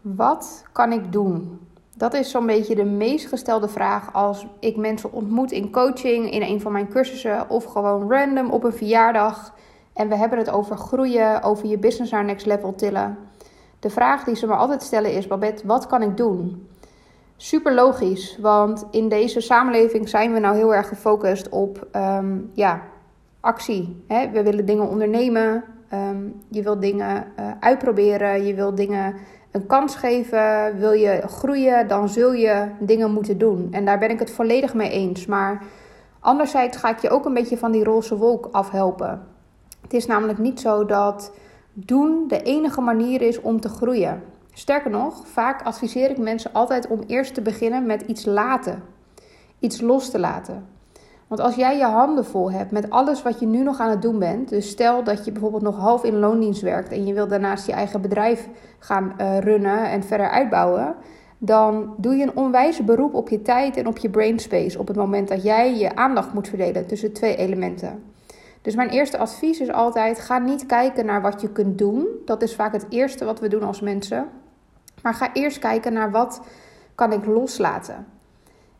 Wat kan ik doen? Dat is zo'n beetje de meest gestelde vraag als ik mensen ontmoet in coaching, in een van mijn cursussen of gewoon random op een verjaardag. En we hebben het over groeien, over je business naar next level tillen. De vraag die ze me altijd stellen is: Babette, wat kan ik doen? Super logisch, want in deze samenleving zijn we nou heel erg gefocust op ehm, ja, actie. Hè? We willen dingen ondernemen, ehm, je wilt dingen uh, uitproberen, je wilt dingen een kans geven, wil je groeien, dan zul je dingen moeten doen. En daar ben ik het volledig mee eens. Maar anderzijds ga ik je ook een beetje van die roze wolk afhelpen. Het is namelijk niet zo dat doen de enige manier is om te groeien. Sterker nog, vaak adviseer ik mensen altijd om eerst te beginnen met iets laten. Iets los te laten. Want als jij je handen vol hebt met alles wat je nu nog aan het doen bent, dus stel dat je bijvoorbeeld nog half in loondienst werkt en je wilt daarnaast je eigen bedrijf gaan uh, runnen en verder uitbouwen, dan doe je een onwijze beroep op je tijd en op je brainspace op het moment dat jij je aandacht moet verdelen tussen twee elementen. Dus mijn eerste advies is altijd: ga niet kijken naar wat je kunt doen. Dat is vaak het eerste wat we doen als mensen. Maar ga eerst kijken naar wat kan ik loslaten.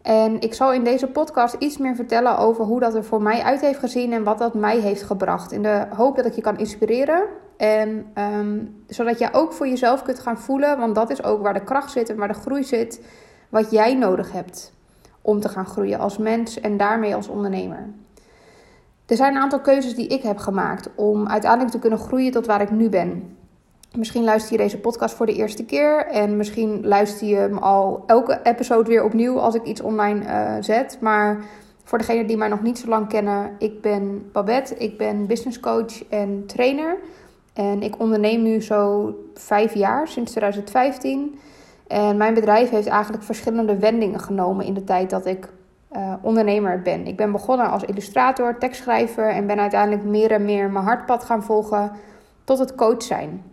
En ik zal in deze podcast iets meer vertellen over hoe dat er voor mij uit heeft gezien en wat dat mij heeft gebracht. In de hoop dat ik je kan inspireren. En um, zodat jij ook voor jezelf kunt gaan voelen, want dat is ook waar de kracht zit en waar de groei zit, wat jij nodig hebt om te gaan groeien als mens en daarmee als ondernemer. Er zijn een aantal keuzes die ik heb gemaakt om uiteindelijk te kunnen groeien tot waar ik nu ben. Misschien luister je deze podcast voor de eerste keer. En misschien luister je hem al elke episode weer opnieuw als ik iets online uh, zet. Maar voor degenen die mij nog niet zo lang kennen, ik ben Babette. Ik ben business coach en trainer. En ik onderneem nu zo vijf jaar, sinds 2015. En mijn bedrijf heeft eigenlijk verschillende wendingen genomen in de tijd dat ik uh, ondernemer ben. Ik ben begonnen als illustrator, tekstschrijver en ben uiteindelijk meer en meer mijn hartpad gaan volgen tot het coach zijn.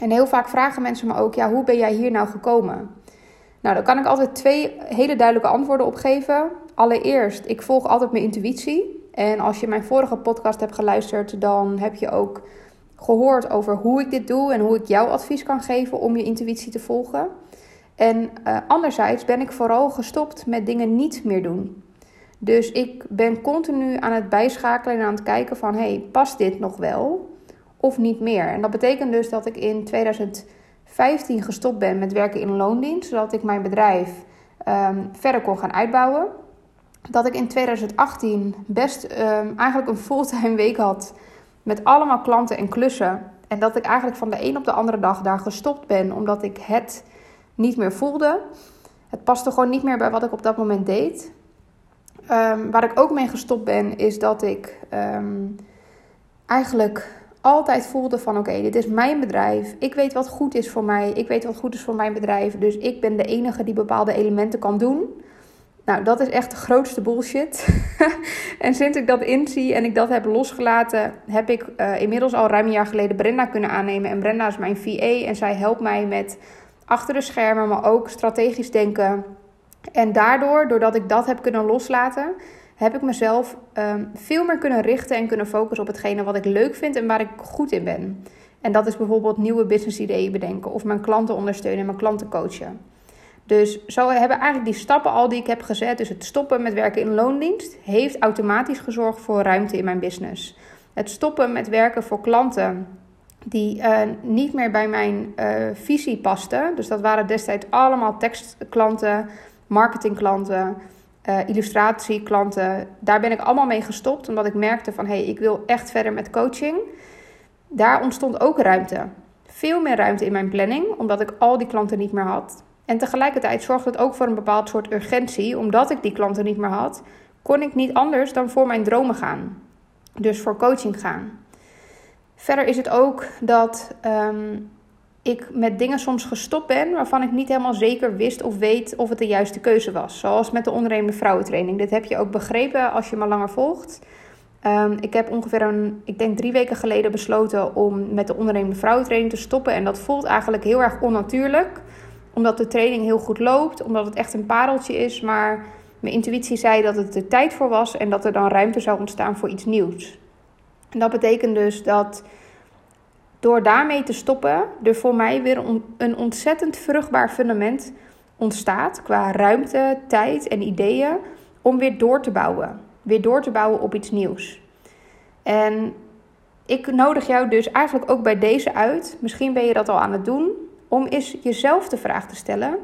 En heel vaak vragen mensen me ook: ja, hoe ben jij hier nou gekomen? Nou, daar kan ik altijd twee hele duidelijke antwoorden op geven. Allereerst, ik volg altijd mijn intuïtie. En als je mijn vorige podcast hebt geluisterd, dan heb je ook gehoord over hoe ik dit doe en hoe ik jou advies kan geven om je intuïtie te volgen. En uh, anderzijds ben ik vooral gestopt met dingen niet meer doen. Dus ik ben continu aan het bijschakelen en aan het kijken van, hey, past dit nog wel? Of niet meer. En dat betekent dus dat ik in 2015 gestopt ben met werken in loondienst, zodat ik mijn bedrijf um, verder kon gaan uitbouwen. Dat ik in 2018 best um, eigenlijk een fulltime week had met allemaal klanten en klussen. En dat ik eigenlijk van de een op de andere dag daar gestopt ben, omdat ik het niet meer voelde. Het paste gewoon niet meer bij wat ik op dat moment deed. Um, waar ik ook mee gestopt ben, is dat ik eigenlijk altijd voelde van oké, dit is mijn bedrijf. Ik weet wat goed is voor mij. Ik weet wat goed is voor mijn bedrijf. Dus ik ben de enige die bepaalde elementen kan doen. Nou, dat is echt de grootste bullshit. en sinds ik dat inzie en ik dat heb losgelaten, heb ik uh, inmiddels al ruim een jaar geleden Brenda kunnen aannemen. En Brenda is mijn VA en zij helpt mij met achter de schermen, maar ook strategisch denken. En daardoor, doordat ik dat heb kunnen loslaten, heb ik mezelf um, veel meer kunnen richten en kunnen focussen op hetgene wat ik leuk vind en waar ik goed in ben. En dat is bijvoorbeeld nieuwe business ideeën bedenken of mijn klanten ondersteunen en mijn klanten coachen. Dus zo hebben eigenlijk die stappen al die ik heb gezet, dus het stoppen met werken in loondienst, heeft automatisch gezorgd voor ruimte in mijn business. Het stoppen met werken voor klanten die uh, niet meer bij mijn uh, visie pasten. Dus dat waren destijds allemaal tekstklanten, marketingklanten uh, illustratieklanten. Daar ben ik allemaal mee gestopt, omdat ik merkte van hé, hey, ik wil echt verder met coaching. Daar ontstond ook ruimte. Veel meer ruimte in mijn planning, omdat ik al die klanten niet meer had. En tegelijkertijd zorgde het ook voor een bepaald soort urgentie, omdat ik die klanten niet meer had, kon ik niet anders dan voor mijn dromen gaan. Dus voor coaching gaan. Verder is het ook dat um, ik met dingen soms gestopt ben waarvan ik niet helemaal zeker wist of weet of het de juiste keuze was. Zoals met de ondernemende vrouwentraining. Dit heb je ook begrepen als je me langer volgt. Um, ik heb ongeveer een, ik denk drie weken geleden besloten om met de ondernemende vrouwentraining te stoppen. En dat voelt eigenlijk heel erg onnatuurlijk. Omdat de training heel goed loopt, omdat het echt een pareltje is. Maar mijn intuïtie zei dat het er tijd voor was en dat er dan ruimte zou ontstaan voor iets nieuws. En dat betekent dus dat Door daarmee te stoppen, er voor mij weer een ontzettend vruchtbaar fundament ontstaat qua ruimte, tijd en ideeën om weer door te bouwen. Weer door te bouwen op iets nieuws. En ik nodig jou dus eigenlijk ook bij deze uit. Misschien ben je dat al aan het doen. Om eens jezelf de vraag te stellen: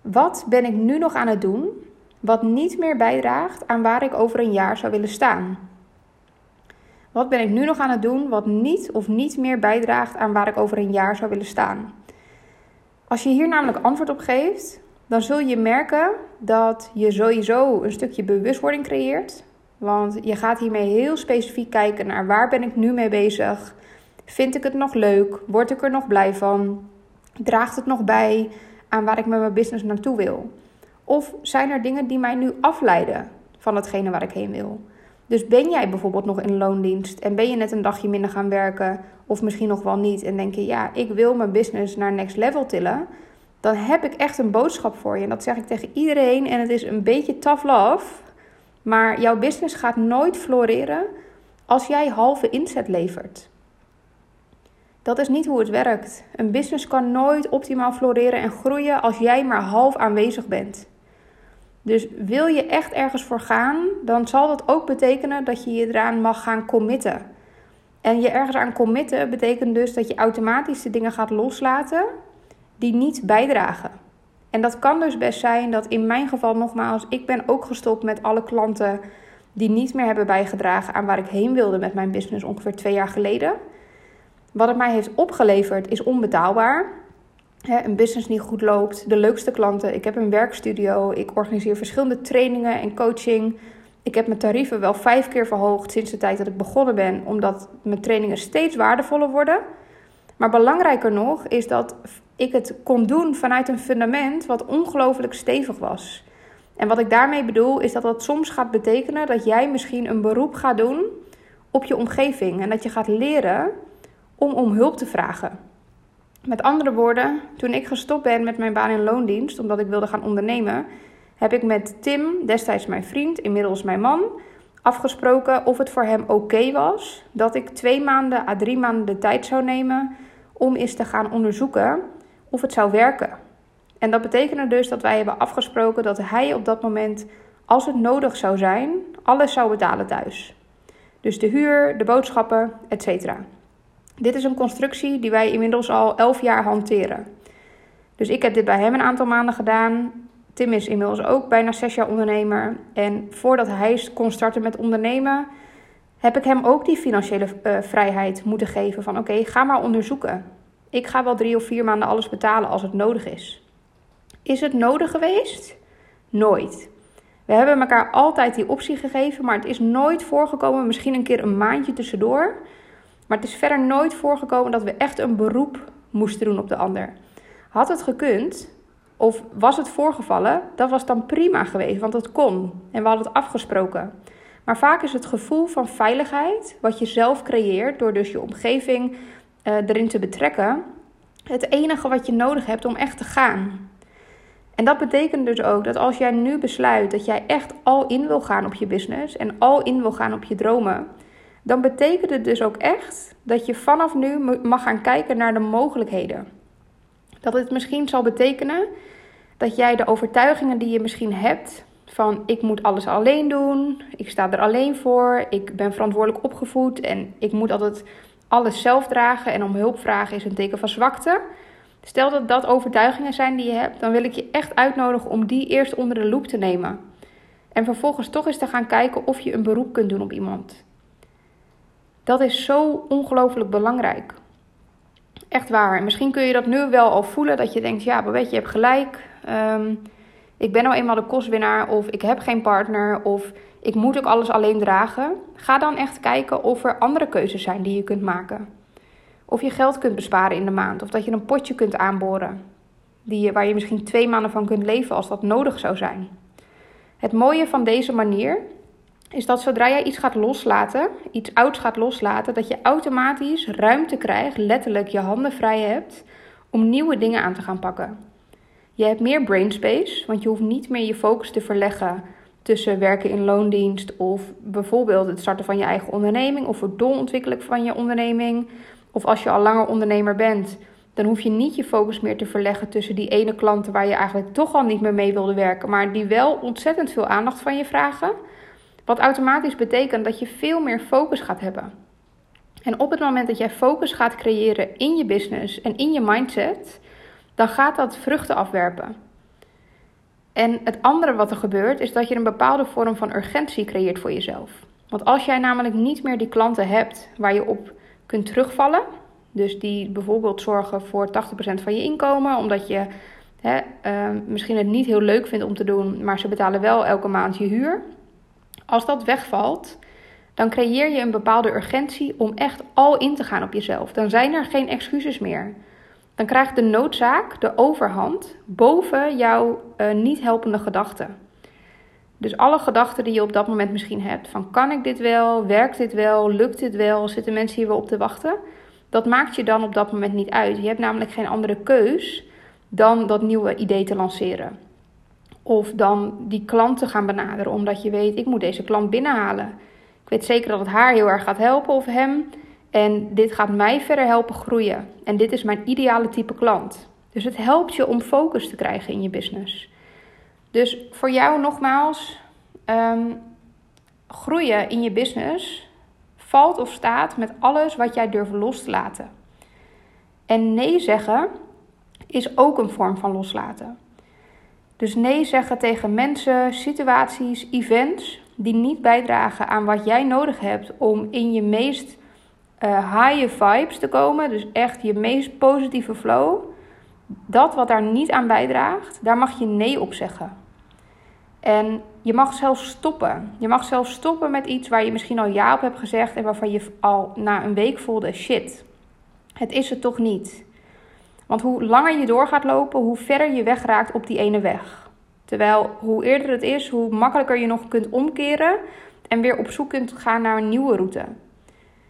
wat ben ik nu nog aan het doen wat niet meer bijdraagt aan waar ik over een jaar zou willen staan? Wat ben ik nu nog aan het doen wat niet of niet meer bijdraagt aan waar ik over een jaar zou willen staan? Als je hier namelijk antwoord op geeft, dan zul je merken dat je sowieso een stukje bewustwording creëert. Want je gaat hiermee heel specifiek kijken naar waar ben ik nu mee bezig? Vind ik het nog leuk? Word ik er nog blij van? Draagt het nog bij aan waar ik met mijn business naartoe wil? Of zijn er dingen die mij nu afleiden van hetgene waar ik heen wil? Dus ben jij bijvoorbeeld nog in loondienst en ben je net een dagje minder gaan werken, of misschien nog wel niet, en denk je, ja, ik wil mijn business naar next level tillen, dan heb ik echt een boodschap voor je. En dat zeg ik tegen iedereen, en het is een beetje tough love, maar jouw business gaat nooit floreren als jij halve inzet levert. Dat is niet hoe het werkt. Een business kan nooit optimaal floreren en groeien als jij maar half aanwezig bent. Dus wil je echt ergens voor gaan, dan zal dat ook betekenen dat je je eraan mag gaan committen. En je ergens aan committen betekent dus dat je automatisch de dingen gaat loslaten die niet bijdragen. En dat kan dus best zijn dat in mijn geval nogmaals, ik ben ook gestopt met alle klanten die niet meer hebben bijgedragen aan waar ik heen wilde met mijn business ongeveer twee jaar geleden. Wat het mij heeft opgeleverd is onbetaalbaar een business niet goed loopt, de leukste klanten. Ik heb een werkstudio, ik organiseer verschillende trainingen en coaching. Ik heb mijn tarieven wel vijf keer verhoogd sinds de tijd dat ik begonnen ben, omdat mijn trainingen steeds waardevoller worden. Maar belangrijker nog is dat ik het kon doen vanuit een fundament wat ongelooflijk stevig was. En wat ik daarmee bedoel is dat dat soms gaat betekenen dat jij misschien een beroep gaat doen op je omgeving en dat je gaat leren om om hulp te vragen. Met andere woorden, toen ik gestopt ben met mijn baan in loondienst, omdat ik wilde gaan ondernemen, heb ik met Tim, destijds mijn vriend, inmiddels mijn man, afgesproken of het voor hem oké was dat ik twee maanden à drie maanden de tijd zou nemen om eens te gaan onderzoeken of het zou werken. En dat betekende dus dat wij hebben afgesproken dat hij op dat moment, als het nodig zou zijn, alles zou betalen thuis. Dus de huur, de boodschappen, etc. Dit is een constructie die wij inmiddels al 11 jaar hanteren. Dus ik heb dit bij hem een aantal maanden gedaan. Tim is inmiddels ook bijna 6 jaar ondernemer. En voordat hij kon starten met ondernemen, heb ik hem ook die financiële uh, vrijheid moeten geven. Van oké, ga maar onderzoeken. Ik ga wel drie of vier maanden alles betalen als het nodig is. Is het nodig geweest? Nooit. We hebben elkaar altijd die optie gegeven, maar het is nooit voorgekomen, misschien een keer een maandje tussendoor, maar het is verder nooit voorgekomen dat we echt een beroep moesten doen op de ander. Had het gekund, of was het voorgevallen, dat was dan prima geweest, want het kon en we hadden het afgesproken. Maar vaak is het gevoel van veiligheid, wat je zelf creëert door dus je omgeving uh, erin te betrekken, het enige wat je nodig hebt om echt te gaan. En dat betekent dus ook dat als jij nu besluit dat jij echt al in wil gaan op je business en al in wil gaan op je dromen, dan betekent het dus ook echt dat je vanaf nu mag gaan kijken naar de mogelijkheden. Dat het misschien zal betekenen dat jij de overtuigingen die je misschien hebt van ik moet alles alleen doen, ik sta er alleen voor, ik ben verantwoordelijk opgevoed en ik moet altijd alles zelf dragen en om hulp vragen is een teken van zwakte. Stel dat dat overtuigingen zijn die je hebt, dan wil ik je echt uitnodigen om die eerst onder de loep te nemen. En vervolgens toch eens te gaan kijken of je een beroep kunt doen op iemand. Dat is zo ongelooflijk belangrijk. Echt waar. En misschien kun je dat nu wel al voelen. Dat je denkt, ja, maar weet je, je hebt gelijk. Um, ik ben nou eenmaal de kostwinnaar. Of ik heb geen partner. Of ik moet ook alles alleen dragen. Ga dan echt kijken of er andere keuzes zijn die je kunt maken. Of je geld kunt besparen in de maand. Of dat je een potje kunt aanboren. Die waar je misschien twee maanden van kunt leven als dat nodig zou zijn. Het mooie van deze manier is dat zodra jij iets gaat loslaten, iets ouds gaat loslaten, dat je automatisch ruimte krijgt, letterlijk je handen vrij hebt, om nieuwe dingen aan te gaan pakken. Je hebt meer brain space, want je hoeft niet meer je focus te verleggen tussen werken in loondienst of bijvoorbeeld het starten van je eigen onderneming of het doorontwikkelen van je onderneming Of als je al langer ondernemer bent, dan hoef je niet je focus meer te verleggen tussen die ene klanten waar je eigenlijk toch al niet meer mee wilde werken, maar die wel ontzettend veel aandacht van je vragen. Wat automatisch betekent dat je veel meer focus gaat hebben. En op het moment dat jij focus gaat creëren in je business en in je mindset, dan gaat dat vruchten afwerpen. En het andere wat er gebeurt, is dat je een bepaalde vorm van urgentie creëert voor jezelf. Want als jij namelijk niet meer die klanten hebt waar je op kunt terugvallen, dus die bijvoorbeeld zorgen voor 80% van je inkomen, omdat je hè, uh, misschien het niet heel leuk vindt om te doen, maar ze betalen wel elke maand je huur. Als dat wegvalt, dan creëer je een bepaalde urgentie om echt al in te gaan op jezelf. Dan zijn er geen excuses meer. Dan krijgt de noodzaak de overhand boven jouw uh, niet helpende gedachten. Dus alle gedachten die je op dat moment misschien hebt: van kan ik dit wel? Werkt dit wel? Lukt dit wel? Zitten mensen hier wel op te wachten? Dat maakt je dan op dat moment niet uit. Je hebt namelijk geen andere keus dan dat nieuwe idee te lanceren. Of dan die klant te gaan benaderen, omdat je weet: ik moet deze klant binnenhalen. Ik weet zeker dat het haar heel erg gaat helpen of hem. En dit gaat mij verder helpen groeien. En dit is mijn ideale type klant. Dus het helpt je om focus te krijgen in je business. Dus voor jou nogmaals, um, groeien in je business valt of staat met alles wat jij durft los te laten. En nee zeggen is ook een vorm van loslaten. Dus nee zeggen tegen mensen, situaties, events die niet bijdragen aan wat jij nodig hebt om in je meest high vibes te komen. Dus echt je meest positieve flow. Dat wat daar niet aan bijdraagt, daar mag je nee op zeggen. En je mag zelfs stoppen. Je mag zelfs stoppen met iets waar je misschien al ja op hebt gezegd en waarvan je al na een week voelde: shit, het is het toch niet. Want hoe langer je door gaat lopen, hoe verder je wegraakt op die ene weg. Terwijl hoe eerder het is, hoe makkelijker je nog kunt omkeren en weer op zoek kunt gaan naar een nieuwe route.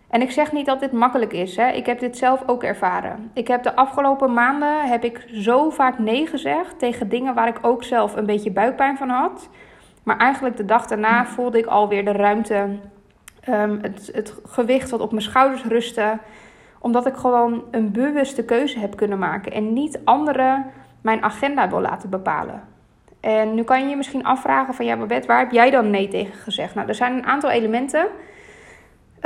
En ik zeg niet dat dit makkelijk is. Hè. Ik heb dit zelf ook ervaren. Ik heb de afgelopen maanden heb ik zo vaak nee gezegd tegen dingen waar ik ook zelf een beetje buikpijn van had. Maar eigenlijk de dag daarna voelde ik alweer de ruimte, um, het, het gewicht wat op mijn schouders rustte. Omdat ik gewoon een bewuste keuze heb kunnen maken en niet anderen mijn agenda wil laten bepalen. En nu kan je je misschien afvragen van ja, Babette, waar heb jij dan nee tegen gezegd? Nou, er zijn een aantal elementen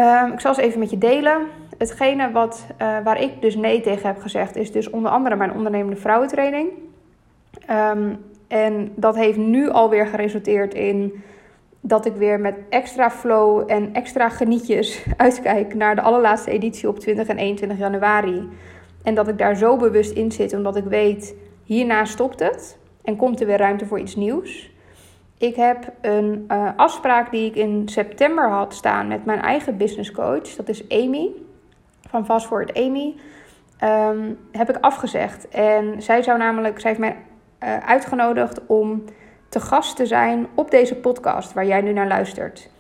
Um, ik zal ze even met je delen. Hetgene wat, uh, waar ik dus nee tegen heb gezegd, is dus onder andere mijn ondernemende vrouwentraining. Um, en dat heeft nu alweer geresulteerd in dat ik weer met extra flow en extra genietjes uitkijk naar de allerlaatste editie op 20 en 21 januari. En dat ik daar zo bewust in zit, omdat ik weet, hierna stopt het en komt er weer ruimte voor iets nieuws. Ik heb een uh, afspraak die ik in september had staan met mijn eigen business coach. Dat is Amy van Fast Forward Amy. Um, heb ik afgezegd. En zij zou namelijk, zij heeft mij uh, uitgenodigd om te gast te zijn op deze podcast waar jij nu naar luistert.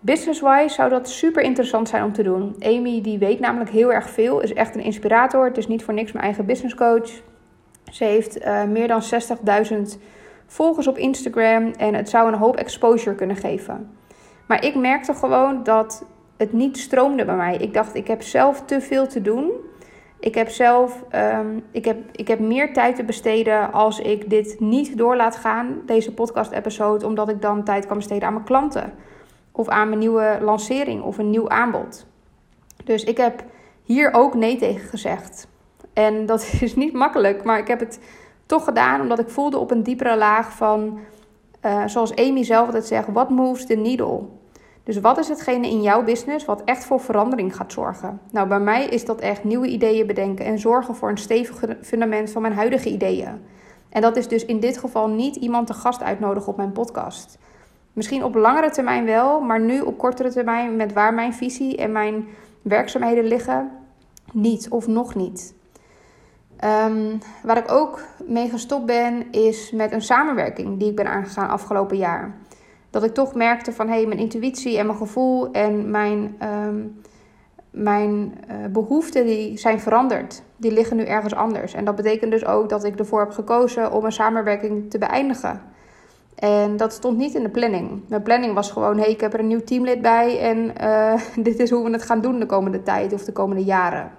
Business-wise zou dat super interessant zijn om te doen. Amy die weet namelijk heel erg veel, is echt een inspirator. Het is niet voor niks mijn eigen business coach. Ze heeft uh, meer dan 60.000 volgers op Instagram en het zou een hoop exposure kunnen geven. Maar ik merkte gewoon dat het niet stroomde bij mij. Ik dacht, ik heb zelf te veel te doen. Ik heb zelf um, ik heb, ik heb meer tijd te besteden als ik dit niet door laat gaan, deze podcast-episode, omdat ik dan tijd kan besteden aan mijn klanten. Of aan mijn nieuwe lancering of een nieuw aanbod. Dus ik heb hier ook nee tegen gezegd. En dat is niet makkelijk, maar ik heb het toch gedaan omdat ik voelde op een diepere laag van, uh, zoals Amy zelf altijd zegt, what moves the needle? Dus wat is hetgene in jouw business wat echt voor verandering gaat zorgen? Nou, bij mij is dat echt nieuwe ideeën bedenken en zorgen voor een stevig fundament van mijn huidige ideeën. En dat is dus in dit geval niet iemand te gast uitnodigen op mijn podcast. Misschien op langere termijn wel, maar nu op kortere termijn met waar mijn visie en mijn werkzaamheden liggen, niet of nog niet. Um, waar ik ook mee gestopt ben, is met een samenwerking die ik ben aangegaan afgelopen jaar. Dat ik toch merkte van hé, hey, mijn intuïtie en mijn gevoel en mijn, um, mijn uh, behoeften die zijn veranderd. Die liggen nu ergens anders. En dat betekent dus ook dat ik ervoor heb gekozen om een samenwerking te beëindigen. En dat stond niet in de planning. Mijn planning was gewoon: hey, ik heb er een nieuw teamlid bij en uh, dit is hoe we het gaan doen de komende tijd of de komende jaren.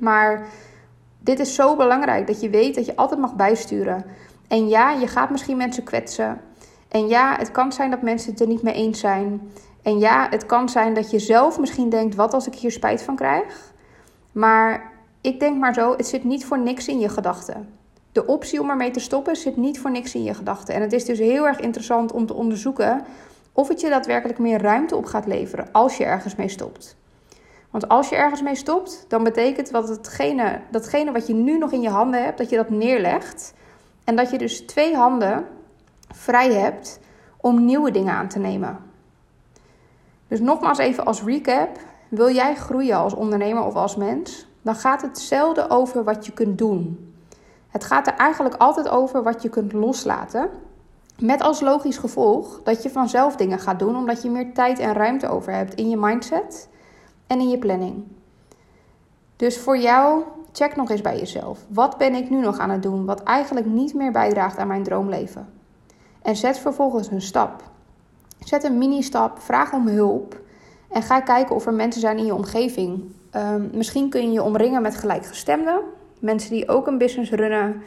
Maar dit is zo belangrijk dat je weet dat je altijd mag bijsturen. En ja, je gaat misschien mensen kwetsen. En ja, het kan zijn dat mensen het er niet mee eens zijn. En ja, het kan zijn dat je zelf misschien denkt: wat als ik hier spijt van krijg? Maar ik denk maar zo: het zit niet voor niks in je gedachten. De optie om ermee te stoppen zit niet voor niks in je gedachten. En het is dus heel erg interessant om te onderzoeken of het je daadwerkelijk meer ruimte op gaat leveren als je ergens mee stopt. Want als je ergens mee stopt, dan betekent dat hetgene, datgene wat je nu nog in je handen hebt, dat je dat neerlegt. En dat je dus twee handen vrij hebt om nieuwe dingen aan te nemen. Dus nogmaals even als recap. Wil jij groeien als ondernemer of als mens? Dan gaat het zelden over wat je kunt doen. Het gaat er eigenlijk altijd over wat je kunt loslaten. Met als logisch gevolg dat je vanzelf dingen gaat doen, omdat je meer tijd en ruimte over hebt in je mindset en in je planning. Dus voor jou, check nog eens bij jezelf. Wat ben ik nu nog aan het doen wat eigenlijk niet meer bijdraagt aan mijn droomleven? En zet vervolgens een stap. Zet een mini-stap, vraag om hulp en ga kijken of er mensen zijn in je omgeving. Um, misschien kun je je omringen met gelijkgestemden, mensen die ook een business runnen,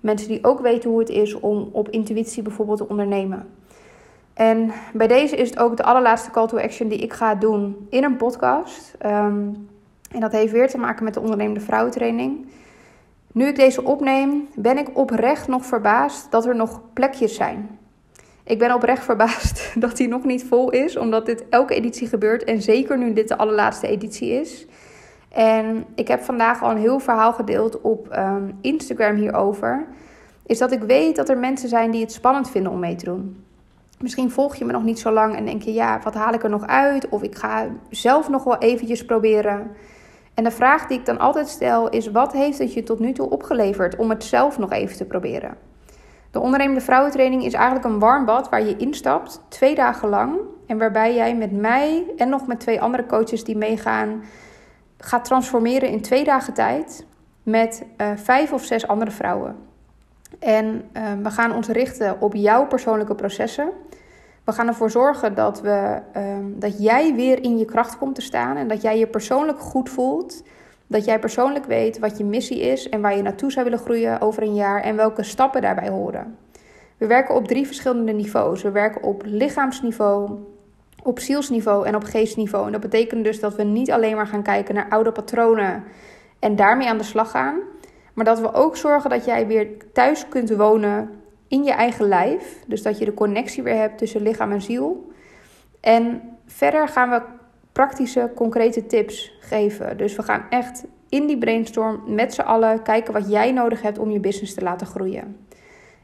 mensen die ook weten hoe het is om op intuïtie bijvoorbeeld te ondernemen. En bij deze is het ook de allerlaatste call to action die ik ga doen in een podcast. Um, en dat heeft weer te maken met de ondernemende vrouwentraining. Nu ik deze opneem, ben ik oprecht nog verbaasd dat er nog plekjes zijn. Ik ben oprecht verbaasd dat hij nog niet vol is, omdat dit elke editie gebeurt en zeker nu dit de allerlaatste editie is. En ik heb vandaag al een heel verhaal gedeeld op um, Instagram hierover. Is dat ik weet dat er mensen zijn die het spannend vinden om mee te doen. Misschien volg je me nog niet zo lang en denk je, ja, wat haal ik er nog uit? Of ik ga zelf nog wel eventjes proberen. En de vraag die ik dan altijd stel is: wat heeft het je tot nu toe opgeleverd om het zelf nog even te proberen? De ondernemende vrouwentraining is eigenlijk een warm bad waar je instapt, twee dagen lang. En waarbij jij met mij en nog met twee andere coaches die meegaan, gaat transformeren in twee dagen tijd met uh, vijf of zes andere vrouwen. En uh, we gaan ons richten op jouw persoonlijke processen. We gaan ervoor zorgen dat, we, um, dat jij weer in je kracht komt te staan en dat jij je persoonlijk goed voelt. Dat jij persoonlijk weet wat je missie is en waar je naartoe zou willen groeien over een jaar en welke stappen daarbij horen. We werken op drie verschillende niveaus. We werken op lichaamsniveau, op zielsniveau en op geestniveau. En dat betekent dus dat we niet alleen maar gaan kijken naar oude patronen en daarmee aan de slag gaan, maar dat we ook zorgen dat jij weer thuis kunt wonen in je eigen lijf. Dus dat je de connectie weer hebt tussen lichaam en ziel. En verder gaan we praktische, concrete tips geven. Dus we gaan echt in die brainstorm met z'n allen kijken wat jij nodig hebt om je business te laten groeien.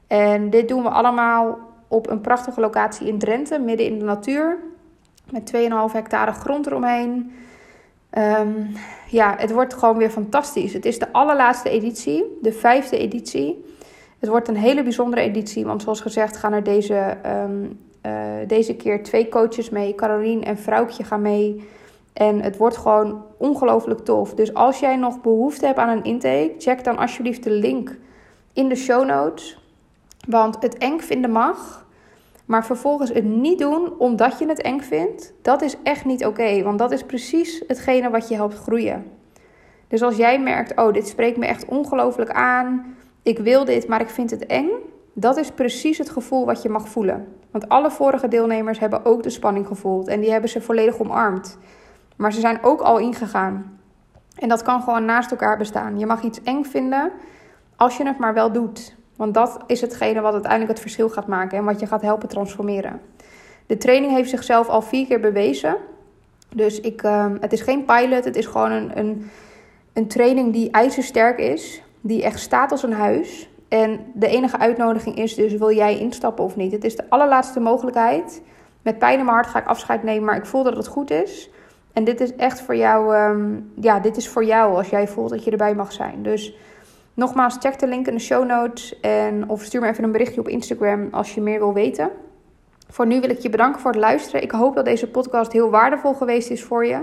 En dit doen we allemaal op een prachtige locatie in Drenthe, midden in de natuur. Met 2,5 hectare grond eromheen. Um, ja, het wordt gewoon weer fantastisch. Het is de allerlaatste editie, de vijfde editie. Het wordt een hele bijzondere editie, want zoals gezegd gaan er deze, um, uh, deze keer twee coaches mee. Carolien en Vrouwtje gaan mee. En het wordt gewoon ongelooflijk tof. Dus als jij nog behoefte hebt aan een intake, check dan alsjeblieft de link in de show notes. Want het eng vinden mag, maar vervolgens het niet doen omdat je het eng vindt, dat is echt niet oké. want dat is precies hetgene wat je helpt groeien. Dus als jij merkt, oh, dit spreekt me echt ongelooflijk aan ik wil dit, maar ik vind het eng. Dat is precies het gevoel wat je mag voelen. Want alle vorige deelnemers hebben ook de spanning gevoeld en die hebben ze volledig omarmd. Maar ze zijn ook al ingegaan. En dat kan gewoon naast elkaar bestaan. Je mag iets eng vinden als je het maar wel doet. Want dat is hetgene wat uiteindelijk het verschil gaat maken en wat je gaat helpen transformeren. De training heeft zichzelf al vier keer bewezen. Dus ik, uh, het is geen pilot, het is gewoon een, een, een training die ijzersterk is die echt staat als een huis. En de enige uitnodiging is dus: wil jij instappen of niet? Het is de allerlaatste mogelijkheid. Met pijn in mijn hart ga ik afscheid nemen, maar ik voel dat het goed is. En dit is echt voor jou, um, ja, dit is voor jou als jij voelt dat je erbij mag zijn. Dus nogmaals, check de link in de show notes. En, of stuur me even een berichtje op Instagram als je meer wil weten. Voor nu wil ik je bedanken voor het luisteren. Ik hoop dat deze podcast heel waardevol geweest is voor je.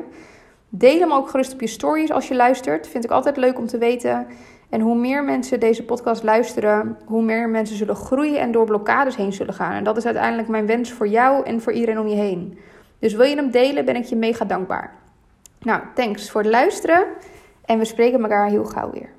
Deel hem ook gerust op je stories als je luistert. Vind ik altijd leuk om te weten. En hoe meer mensen deze podcast luisteren, hoe meer mensen zullen groeien en door blokkades heen zullen gaan. En dat is uiteindelijk mijn wens voor jou en voor iedereen om je heen. Dus wil je hem delen, ben ik je mega dankbaar. Nou, thanks voor het luisteren en we spreken elkaar heel gauw weer.